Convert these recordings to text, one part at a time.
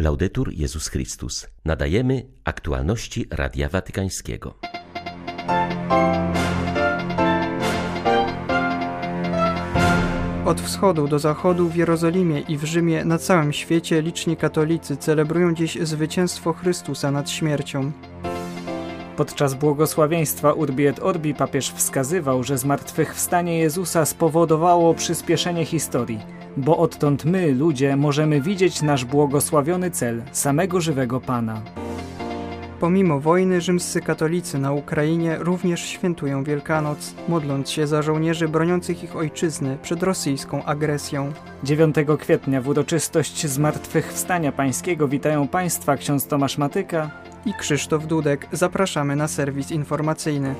Laudetur Jezus Chrystus. Nadajemy aktualności Radia Watykańskiego. Od wschodu do zachodu w Jerozolimie i w Rzymie na całym świecie liczni katolicy celebrują dziś zwycięstwo Chrystusa nad śmiercią. Podczas błogosławieństwa Urbi et Orbi papież wskazywał, że zmartwychwstanie Jezusa spowodowało przyspieszenie historii, bo odtąd my, ludzie, możemy widzieć nasz błogosławiony cel, samego żywego Pana. Pomimo wojny rzymscy katolicy na Ukrainie również świętują Wielkanoc, modląc się za żołnierzy broniących ich ojczyzny przed rosyjską agresją. 9 kwietnia w uroczystość Zmartwychwstania Pańskiego witają Państwa ksiądz Tomasz Matyka i Krzysztof Dudek. Zapraszamy na serwis informacyjny.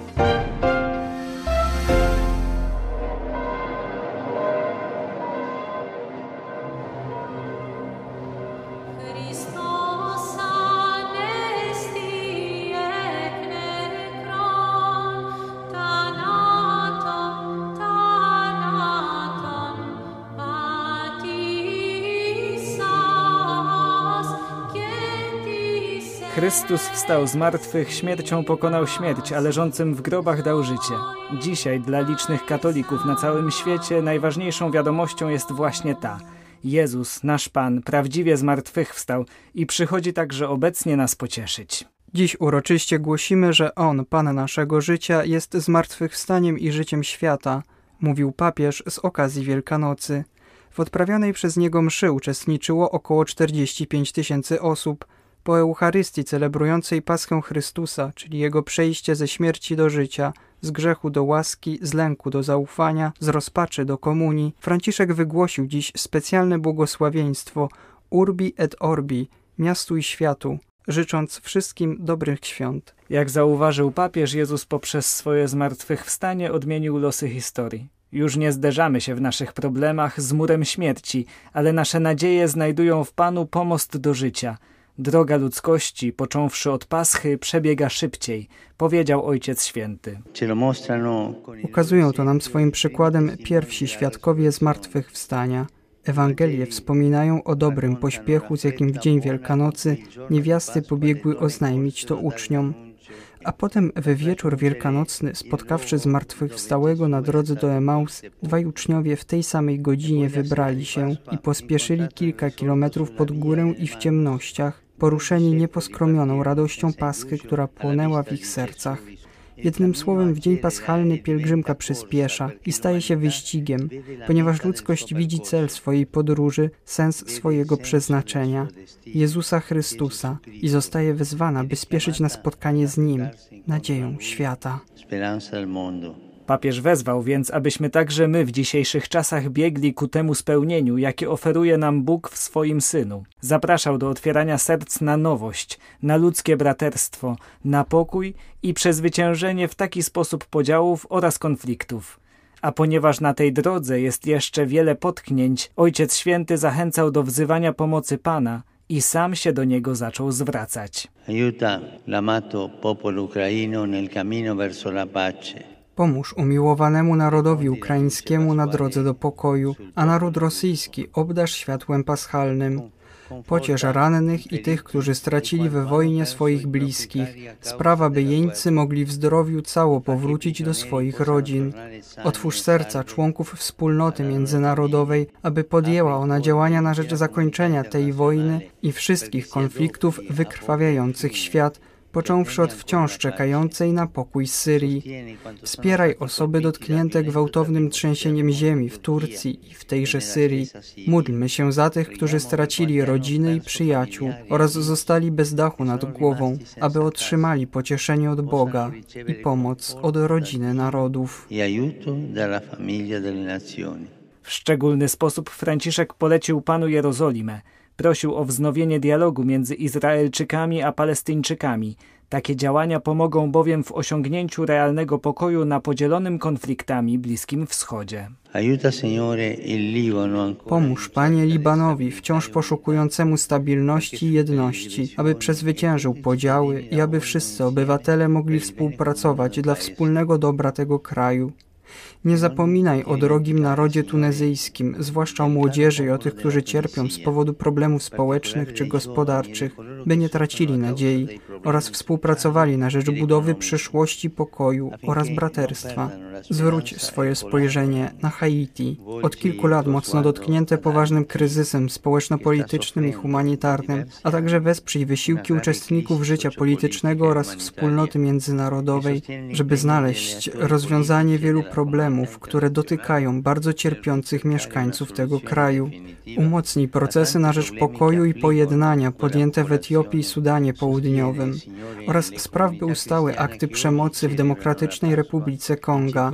Chrystus wstał z martwych, śmiercią pokonał śmierć, a leżącym w grobach dał życie. Dzisiaj dla licznych katolików na całym świecie najważniejszą wiadomością jest właśnie ta. Jezus, nasz Pan, prawdziwie z martwych wstał i przychodzi także obecnie nas pocieszyć. Dziś uroczyście głosimy, że On, Pan naszego życia, jest zmartwychwstaniem i życiem świata, mówił papież z okazji Wielkanocy. W odprawianej przez niego mszy uczestniczyło około 45 tysięcy osób – po Eucharystii celebrującej Paschę Chrystusa, czyli Jego przejście ze śmierci do życia, z grzechu do łaski, z lęku do zaufania, z rozpaczy do komunii, Franciszek wygłosił dziś specjalne błogosławieństwo Urbi et Orbi, miastu i światu, życząc wszystkim dobrych świąt. Jak zauważył papież, Jezus poprzez swoje zmartwychwstanie odmienił losy historii. Już nie zderzamy się w naszych problemach z murem śmierci, ale nasze nadzieje znajdują w Panu pomost do życia – Droga ludzkości, począwszy od Paschy, przebiega szybciej, powiedział Ojciec Święty. Ukazują to nam swoim przykładem pierwsi świadkowie zmartwychwstania. Ewangelie wspominają o dobrym pośpiechu, z jakim w dzień Wielkanocy niewiasty pobiegły oznajmić to uczniom. A potem we wieczór wielkanocny, spotkawszy zmartwychwstałego na drodze do Emaus, dwaj uczniowie w tej samej godzinie wybrali się i pospieszyli kilka kilometrów pod górę i w ciemnościach, poruszeni nieposkromioną radością Paschy, która płonęła w ich sercach. Jednym słowem, w dzień paschalny pielgrzymka przyspiesza i staje się wyścigiem, ponieważ ludzkość widzi cel swojej podróży, sens swojego przeznaczenia Jezusa Chrystusa i zostaje wezwana, by spieszyć na spotkanie z Nim, nadzieją świata. Papież wezwał więc, abyśmy także my w dzisiejszych czasach biegli ku temu spełnieniu, jakie oferuje nam Bóg w swoim Synu. Zapraszał do otwierania serc na nowość, na ludzkie braterstwo, na pokój i przezwyciężenie w taki sposób podziałów oraz konfliktów. A ponieważ na tej drodze jest jeszcze wiele potknięć, Ojciec Święty zachęcał do wzywania pomocy Pana i sam się do niego zaczął zwracać. Aiuta l'amato popolo ucraino nel cammino verso la pace. Pomóż umiłowanemu narodowi ukraińskiemu na drodze do pokoju, a naród rosyjski obdasz światłem paschalnym. Pociesz rannych i tych, którzy stracili we wojnie swoich bliskich. Sprawa, by jeńcy mogli w zdrowiu cało powrócić do swoich rodzin. Otwórz serca członków wspólnoty międzynarodowej, aby podjęła ona działania na rzecz zakończenia tej wojny i wszystkich konfliktów wykrwawiających świat, począwszy od wciąż czekającej na pokój Syrii. Wspieraj osoby dotknięte gwałtownym trzęsieniem ziemi w Turcji i w tejże Syrii. Módlmy się za tych, którzy stracili rodziny i przyjaciół oraz zostali bez dachu nad głową, aby otrzymali pocieszenie od Boga i pomoc od rodziny narodów. W szczególny sposób Franciszek polecił Panu Jerozolimę, Prosił o wznowienie dialogu między Izraelczykami a Palestyńczykami. Takie działania pomogą bowiem w osiągnięciu realnego pokoju na podzielonym konfliktami Bliskim Wschodzie. Pomóż, Panie, Libanowi, wciąż poszukującemu stabilności i jedności, aby przezwyciężył podziały i aby wszyscy obywatele mogli współpracować dla wspólnego dobra tego kraju. Nie zapominaj o drogim narodzie tunezyjskim, zwłaszcza o młodzieży i o tych, którzy cierpią z powodu problemów społecznych czy gospodarczych, by nie tracili nadziei oraz współpracowali na rzecz budowy przyszłości pokoju oraz braterstwa. Zwróć swoje spojrzenie na Haiti, od kilku lat mocno dotknięte poważnym kryzysem społeczno-politycznym i humanitarnym, a także wesprzyj wysiłki uczestników życia politycznego oraz wspólnoty międzynarodowej, żeby znaleźć rozwiązanie wielu problemów, które dotykają bardzo cierpiących mieszkańców tego kraju. Umocnij procesy na rzecz pokoju i pojednania podjęte w Etiopii i Sudanie Południowym oraz spraw, by ustały akty przemocy w Demokratycznej Republice Konga.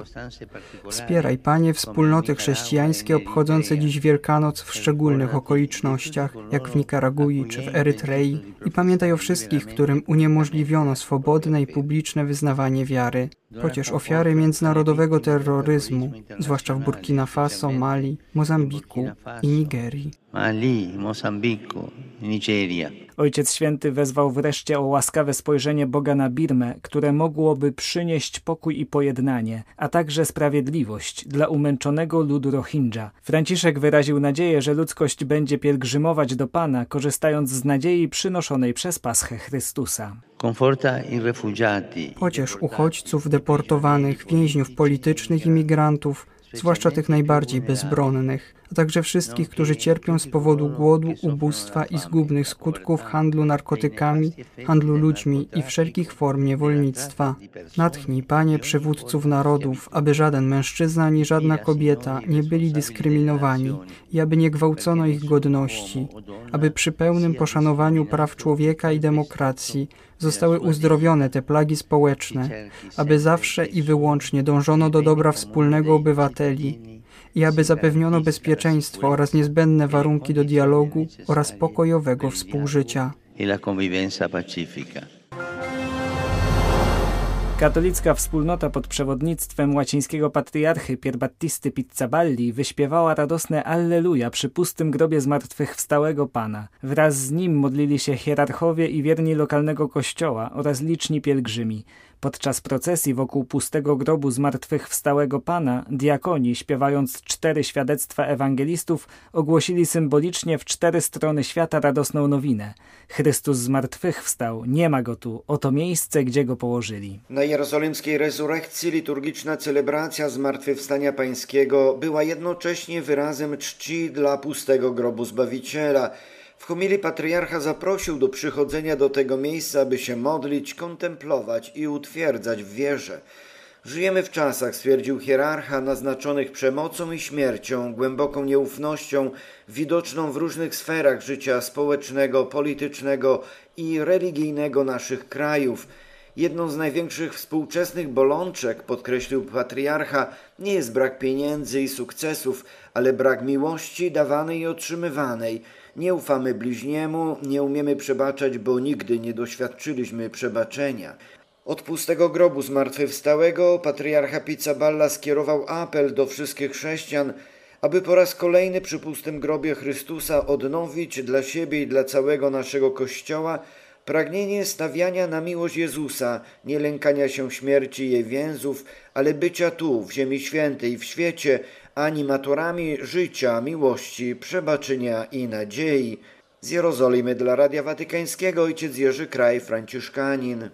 Wspieraj, Panie, wspólnoty chrześcijańskie obchodzące dziś Wielkanoc w szczególnych okolicznościach, jak w Nikaragui czy w Erytrei i pamiętaj o wszystkich, którym uniemożliwiono swobodne i publiczne wyznawanie wiary. Pociesz ofiary międzynarodowego terroryzmu, zwłaszcza w Burkina Faso, Mali, Mozambiku i Nigerii. Mali, Mozambiku, Nigeria. Ojciec Święty wezwał wreszcie o łaskawe spojrzenie Boga na Birmę, które mogłoby przynieść pokój i pojednanie, a także sprawiedliwość dla umęczonego ludu Rohingya. Franciszek wyraził nadzieję, że ludzkość będzie pielgrzymować do Pana, korzystając z nadziei przynoszonej przez Paschę Chrystusa. Pociesz uchodźców, deportowanych, więźniów politycznych i migrantów, zwłaszcza tych najbardziej bezbronnych, a także wszystkich, którzy cierpią z powodu głodu, ubóstwa i zgubnych skutków handlu narkotykami, handlu ludźmi i wszelkich form niewolnictwa. Natchnij, Panie, przywódców narodów, aby żaden mężczyzna ani żadna kobieta nie byli dyskryminowani i aby nie gwałcono ich godności, aby przy pełnym poszanowaniu praw człowieka i demokracji zostały uzdrowione te plagi społeczne, aby zawsze i wyłącznie dążono do dobra wspólnego obywateli i aby zapewniono bezpieczeństwo oraz niezbędne warunki do dialogu oraz pokojowego współżycia. Katolicka wspólnota pod przewodnictwem łacińskiego patriarchy Pierbattisty Pizzaballi wyśpiewała radosne Alleluja przy pustym grobie zmartwychwstałego Pana. Wraz z nim modlili się hierarchowie i wierni lokalnego kościoła oraz liczni pielgrzymi. Podczas procesji wokół pustego grobu zmartwychwstałego Pana, diakoni, śpiewając cztery świadectwa ewangelistów, ogłosili symbolicznie w cztery strony świata radosną nowinę. Chrystus zmartwychwstał, nie ma go tu, oto miejsce, gdzie go położyli. Na jerozolimskiej rezurekcji liturgiczna celebracja Zmartwychwstania Pańskiego była jednocześnie wyrazem czci dla pustego grobu Zbawiciela – w homilii patriarcha zaprosił do przychodzenia do tego miejsca, aby się modlić, kontemplować i utwierdzać w wierze. Żyjemy w czasach, stwierdził hierarcha, naznaczonych przemocą i śmiercią, głęboką nieufnością, widoczną w różnych sferach życia społecznego, politycznego i religijnego naszych krajów. Jedną z największych współczesnych bolączek, podkreślił patriarcha, nie jest brak pieniędzy i sukcesów, ale brak miłości dawanej i otrzymywanej. Nie ufamy bliźniemu, nie umiemy przebaczać, bo nigdy nie doświadczyliśmy przebaczenia. Od pustego grobu zmartwychwstałego patriarcha Pizzaballa skierował apel do wszystkich chrześcijan, aby po raz kolejny przy pustym grobie Chrystusa odnowić dla siebie i dla całego naszego Kościoła pragnienie stawiania na miłość Jezusa, nie lękania się śmierci jej więzów, ale bycia tu, w Ziemi Świętej, w świecie, animatorami życia, miłości, przebaczenia i nadziei. Z Jerozolimy dla Radia Watykańskiego ojciec Jerzy Kraj, Franciszkanin.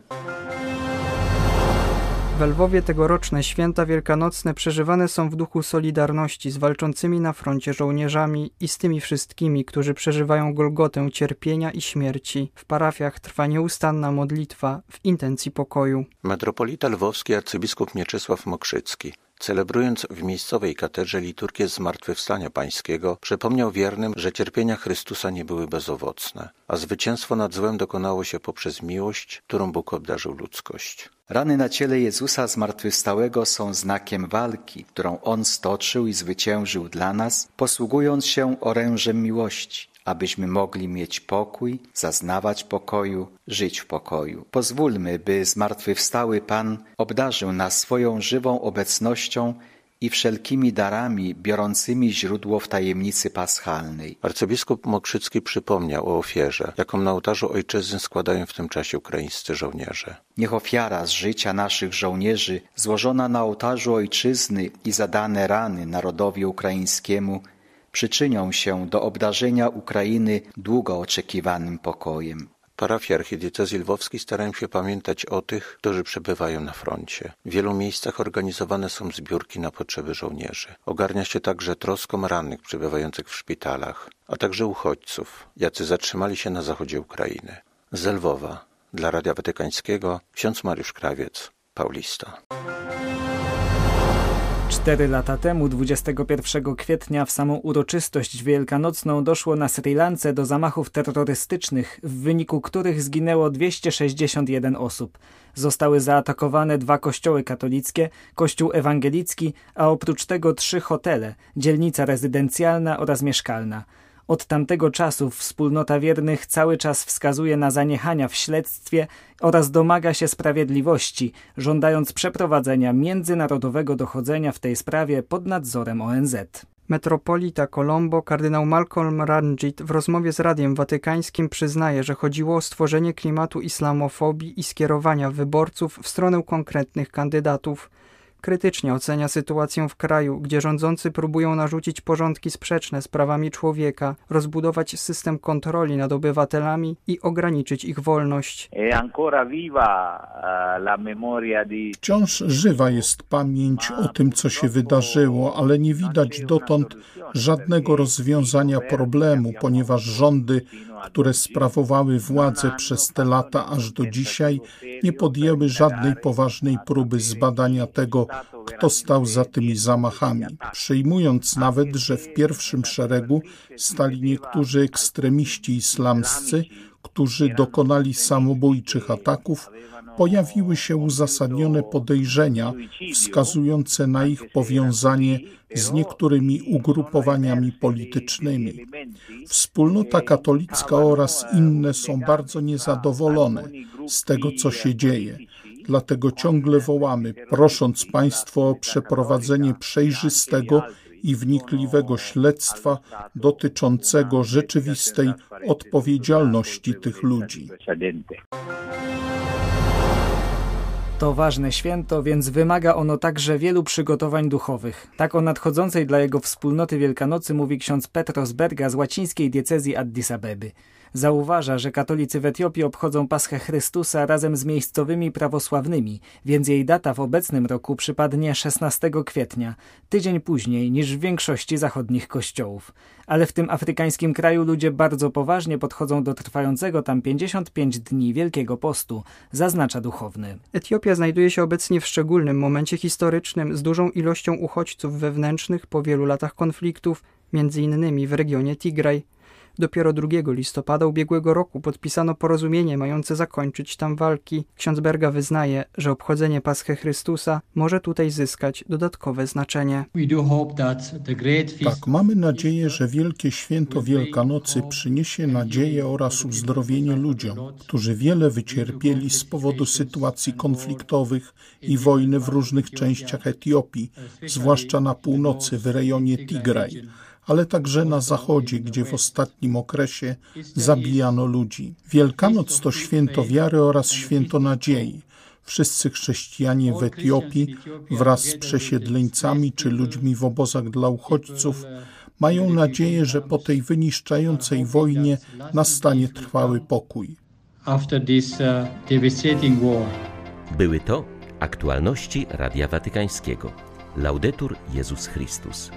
W Lwowie tegoroczne święta wielkanocne przeżywane są w duchu solidarności z walczącymi na froncie żołnierzami i z tymi wszystkimi, którzy przeżywają Golgotę cierpienia i śmierci. W parafiach trwa nieustanna modlitwa w intencji pokoju. Metropolita lwowski arcybiskup Mieczysław Mokrzycki celebrując w miejscowej katedrze liturgię Zmartwychwstania Pańskiego, przypomniał wiernym, że cierpienia Chrystusa nie były bezowocne, a zwycięstwo nad złem dokonało się poprzez miłość, którą Bóg obdarzył ludzkość. Rany na ciele Jezusa Zmartwychwstałego są znakiem walki, którą On stoczył i zwyciężył dla nas, posługując się orężem miłości abyśmy mogli mieć pokój, zaznawać pokoju, żyć w pokoju. Pozwólmy, by zmartwychwstały Pan obdarzył nas swoją żywą obecnością i wszelkimi darami biorącymi źródło w tajemnicy paschalnej. Arcybiskup Mokrzycki przypomniał o ofierze, jaką na ołtarzu ojczyzny składają w tym czasie ukraińscy żołnierze. Niech ofiara z życia naszych żołnierzy, złożona na ołtarzu ojczyzny i zadane rany narodowi ukraińskiemu, przyczynią się do obdarzenia Ukrainy długo oczekiwanym pokojem. Parafii archidiecezji lwowskiej starają się pamiętać o tych, którzy przebywają na froncie. W wielu miejscach organizowane są zbiórki na potrzeby żołnierzy. Ogarnia się także troską rannych przebywających w szpitalach, a także uchodźców, jacy zatrzymali się na zachodzie Ukrainy. Z Lwowa, dla Radia Watykańskiego, ksiądz Mariusz Krawiec, Paulista. Cztery lata temu, 21 kwietnia, w samą uroczystość wielkanocną doszło na Sri Lance do zamachów terrorystycznych, w wyniku których zginęło 261 osób. Zostały zaatakowane dwa kościoły katolickie, kościół ewangelicki, a oprócz tego trzy hotele, dzielnica rezydencjalna oraz mieszkalna. Od tamtego czasu wspólnota wiernych cały czas wskazuje na zaniechania w śledztwie oraz domaga się sprawiedliwości, żądając przeprowadzenia międzynarodowego dochodzenia w tej sprawie pod nadzorem ONZ. Metropolita Colombo kardynał Malcolm Ranjit w rozmowie z Radiem Watykańskim przyznaje, że chodziło o stworzenie klimatu islamofobii i skierowania wyborców w stronę konkretnych kandydatów – krytycznie ocenia sytuację w kraju, gdzie rządzący próbują narzucić porządki sprzeczne z prawami człowieka, rozbudować system kontroli nad obywatelami i ograniczyć ich wolność. Eh, Wciąż żywa jest pamięć o tym, co się wydarzyło, ale nie widać dotąd żadnego rozwiązania problemu, ponieważ rządy które sprawowały władzę przez te lata aż do dzisiaj, nie podjęły żadnej poważnej próby zbadania tego, kto stał za tymi zamachami, przyjmując nawet, że w pierwszym szeregu stali niektórzy ekstremiści islamscy, którzy dokonali samobójczych ataków, pojawiły się uzasadnione podejrzenia wskazujące na ich powiązanie z niektórymi ugrupowaniami politycznymi. Wspólnota katolicka oraz inne są bardzo niezadowolone z tego, co się dzieje. Dlatego ciągle wołamy, prosząc Państwo o przeprowadzenie przejrzystego i wnikliwego śledztwa dotyczącego rzeczywistej odpowiedzialności tych ludzi. To ważne święto, więc wymaga ono także wielu przygotowań duchowych. Tak o nadchodzącej dla jego wspólnoty Wielkanocy mówi ksiądz Petros Berga z łacińskiej diecezji Addis Abeby. Zauważa, że katolicy w Etiopii obchodzą Paschę Chrystusa razem z miejscowymi prawosławnymi, więc jej data w obecnym roku przypadnie 16 kwietnia, tydzień później niż w większości zachodnich kościołów. Ale w tym afrykańskim kraju ludzie bardzo poważnie podchodzą do trwającego tam 55 dni Wielkiego Postu, zaznacza duchowny. Etiopia znajduje się obecnie w szczególnym momencie historycznym z dużą ilością uchodźców wewnętrznych po wielu latach konfliktów, między innymi w regionie Tigraj. Dopiero 2 listopada ubiegłego roku podpisano porozumienie mające zakończyć tam walki. Ksiądz Berga wyznaje, że obchodzenie Paschy Chrystusa może tutaj zyskać dodatkowe znaczenie. Tak, mamy nadzieję, że Wielkie Święto Wielkanocy przyniesie nadzieję oraz uzdrowienie ludziom, którzy wiele wycierpieli z powodu sytuacji konfliktowych i wojny w różnych częściach Etiopii, zwłaszcza na północy w rejonie Tigraj ale także na zachodzie, gdzie w ostatnim okresie zabijano ludzi. Wielkanoc to święto wiary oraz święto nadziei. Wszyscy chrześcijanie w Etiopii wraz z przesiedleńcami czy ludźmi w obozach dla uchodźców mają nadzieję, że po tej wyniszczającej wojnie nastanie trwały pokój. Uh, Były to aktualności Radia Watykańskiego. Laudetur Jezus Chrystus.